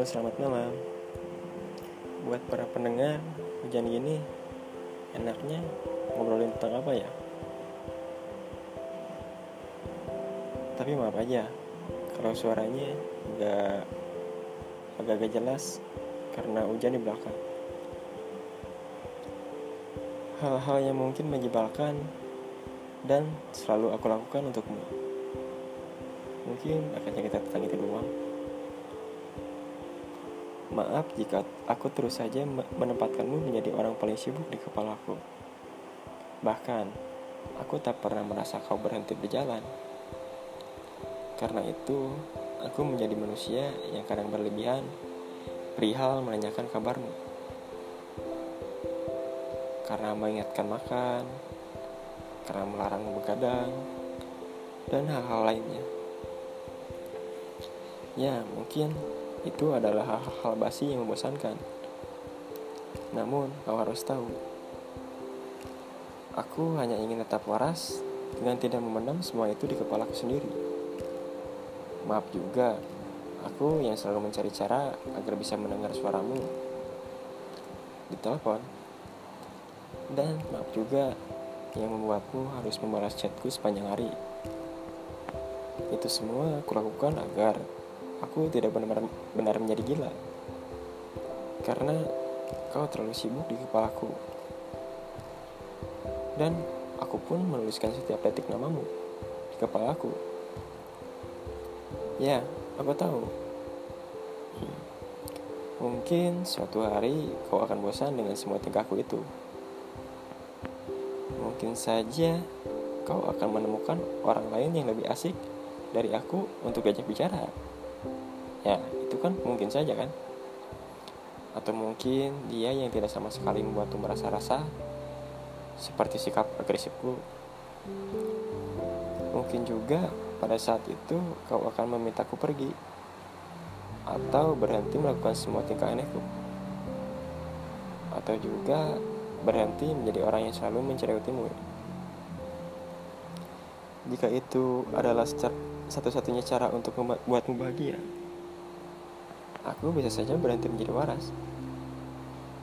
Selamat malam. Buat para pendengar, hujan gini enaknya ngobrolin tentang apa ya? Tapi maaf aja, kalau suaranya nggak agak-agak jelas karena hujan di belakang. Hal-hal yang mungkin menyebalkan dan selalu aku lakukan untukmu. Mungkin akan cerita tentang itu doang. Maaf jika aku terus saja menempatkanmu menjadi orang paling sibuk di kepalaku. Bahkan, aku tak pernah merasa kau berhenti berjalan. Karena itu, aku menjadi manusia yang kadang berlebihan perihal menanyakan kabarmu. Karena mengingatkan makan, karena melarang begadang, dan hal-hal lainnya. Ya, mungkin itu adalah hal-hal basi yang membosankan. Namun, kau harus tahu, aku hanya ingin tetap waras dengan tidak memendam semua itu di kepalaku sendiri. Maaf juga, aku yang selalu mencari cara agar bisa mendengar suaramu di telepon. Dan maaf juga yang membuatmu harus membalas chatku sepanjang hari. Itu semua aku lakukan agar aku tidak benar-benar menjadi gila. Karena kau terlalu sibuk di kepalaku. Dan aku pun menuliskan setiap detik namamu di kepalaku. Ya, aku tahu. Mungkin suatu hari kau akan bosan dengan semua tingkahku itu. Mungkin saja kau akan menemukan orang lain yang lebih asik dari aku untuk diajak bicara ya itu kan mungkin saja kan. Atau mungkin dia yang tidak sama sekali membuatmu merasa rasa seperti sikap agresifku. Mungkin juga pada saat itu kau akan memintaku pergi atau berhenti melakukan semua tingkah anehku. Atau juga berhenti menjadi orang yang selalu mencerewetimu. Jika itu adalah satu-satunya cara untuk membuatmu bahagia aku bisa saja berhenti menjadi waras.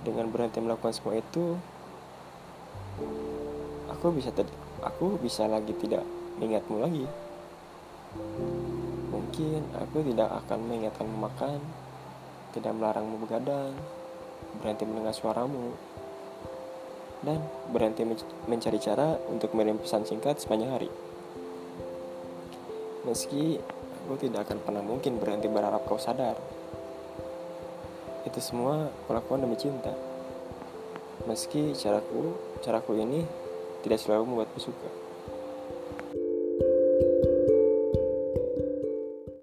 Dengan berhenti melakukan semua itu, aku bisa aku bisa lagi tidak mengingatmu lagi. Mungkin aku tidak akan mengingatkan makan, tidak melarangmu begadang, berhenti mendengar suaramu, dan berhenti mencari cara untuk mengirim pesan singkat sepanjang hari. Meski aku tidak akan pernah mungkin berhenti berharap kau sadar. Itu semua kulakukan demi cinta. Meski caraku, caraku ini tidak selalu membuatmu suka.